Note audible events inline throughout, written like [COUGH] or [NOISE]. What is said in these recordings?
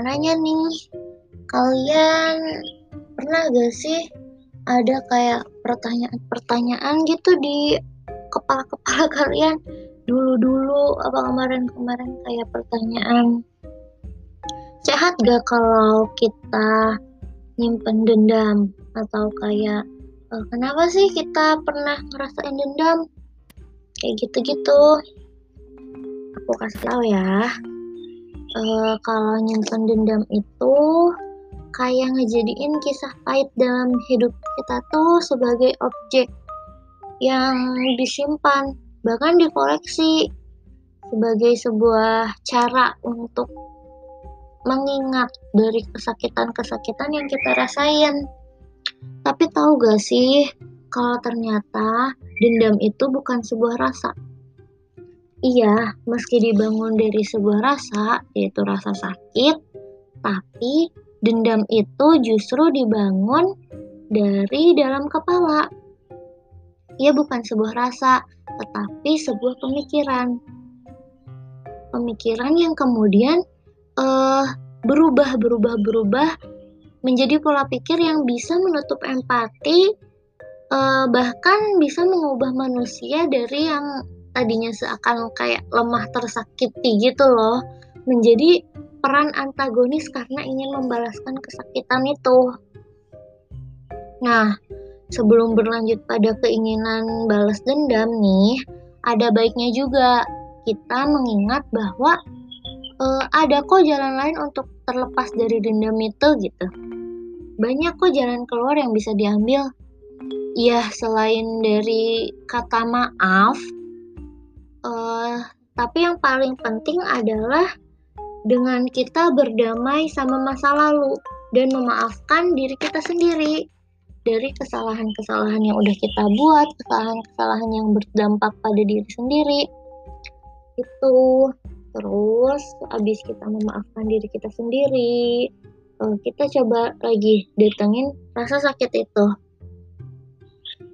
mau nanya nih, kalian pernah gak sih ada kayak pertanyaan-pertanyaan gitu di kepala-kepala [LAUGHS] kalian? Dulu-dulu apa kemarin-kemarin kayak pertanyaan sehat gak kalau kita nyimpen dendam? Atau kayak e, kenapa sih kita pernah ngerasain dendam? Kayak gitu-gitu. Aku kasih tahu ya e, kalau nyimpen dendam itu kayak ngejadiin kisah pahit dalam hidup kita tuh sebagai objek yang disimpan bahkan dikoleksi sebagai sebuah cara untuk mengingat dari kesakitan-kesakitan yang kita rasain. Tapi tahu gak sih kalau ternyata dendam itu bukan sebuah rasa. Iya, meski dibangun dari sebuah rasa, yaitu rasa sakit, tapi dendam itu justru dibangun dari dalam kepala. Ia bukan sebuah rasa, tetapi sebuah pemikiran. Pemikiran yang kemudian uh, berubah, berubah, berubah menjadi pola pikir yang bisa menutup empati, uh, bahkan bisa mengubah manusia dari yang tadinya seakan kayak lemah tersakiti gitu loh, menjadi peran antagonis karena ingin membalaskan kesakitan itu. Nah, sebelum berlanjut pada keinginan balas dendam nih, ada baiknya juga kita mengingat bahwa uh, ada kok jalan lain untuk terlepas dari dendam itu gitu. Banyak kok jalan keluar yang bisa diambil. Ya, selain dari kata maaf, uh, tapi yang paling penting adalah dengan kita berdamai sama masa lalu dan memaafkan diri kita sendiri dari kesalahan-kesalahan yang udah kita buat, kesalahan-kesalahan yang berdampak pada diri sendiri. Itu terus abis kita memaafkan diri kita sendiri, eh, kita coba lagi datengin rasa sakit itu.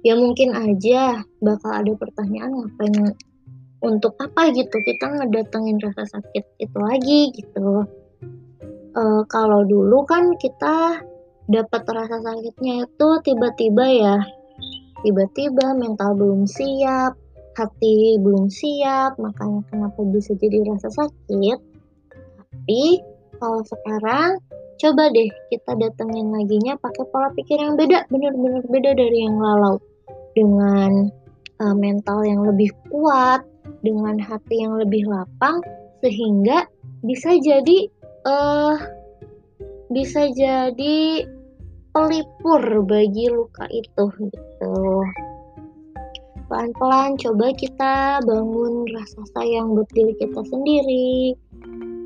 Ya mungkin aja bakal ada pertanyaan ngapain untuk apa gitu kita ngedatengin rasa sakit itu lagi gitu. E, kalau dulu kan kita dapat rasa sakitnya itu tiba-tiba ya tiba-tiba mental belum siap hati belum siap makanya kenapa bisa jadi rasa sakit. Tapi kalau sekarang coba deh kita datengin laginya pakai pola pikir yang beda bener-bener beda dari yang lalu dengan uh, mental yang lebih kuat dengan hati yang lebih lapang sehingga bisa jadi uh, bisa jadi pelipur bagi luka itu gitu. Pelan-pelan coba kita bangun rasa sayang buat diri kita sendiri.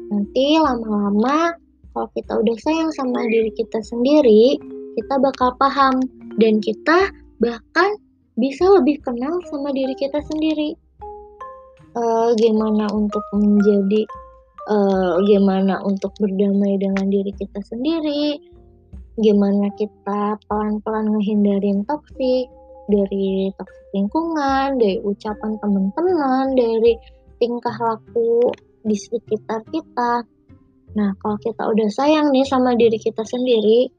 Nanti lama-lama kalau kita udah sayang sama diri kita sendiri, kita bakal paham dan kita bahkan bisa lebih kenal sama diri kita sendiri uh, gimana untuk menjadi uh, gimana untuk berdamai dengan diri kita sendiri? Gimana kita pelan-pelan ngehindarin toksik dari toksik lingkungan dari ucapan teman-teman dari tingkah laku di sekitar kita? Nah kalau kita udah sayang nih sama diri kita sendiri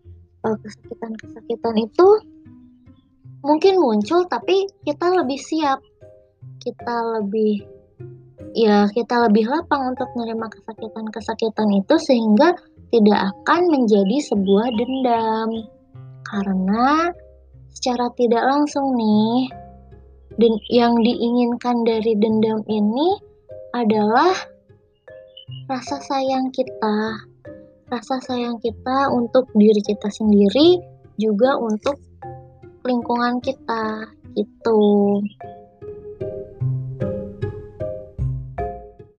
kesakitan-kesakitan itu mungkin muncul tapi kita lebih siap kita lebih ya kita lebih lapang untuk menerima kesakitan-kesakitan itu sehingga tidak akan menjadi sebuah dendam. Karena secara tidak langsung nih dan yang diinginkan dari dendam ini adalah rasa sayang kita. Rasa sayang kita untuk diri kita sendiri juga untuk lingkungan kita gitu.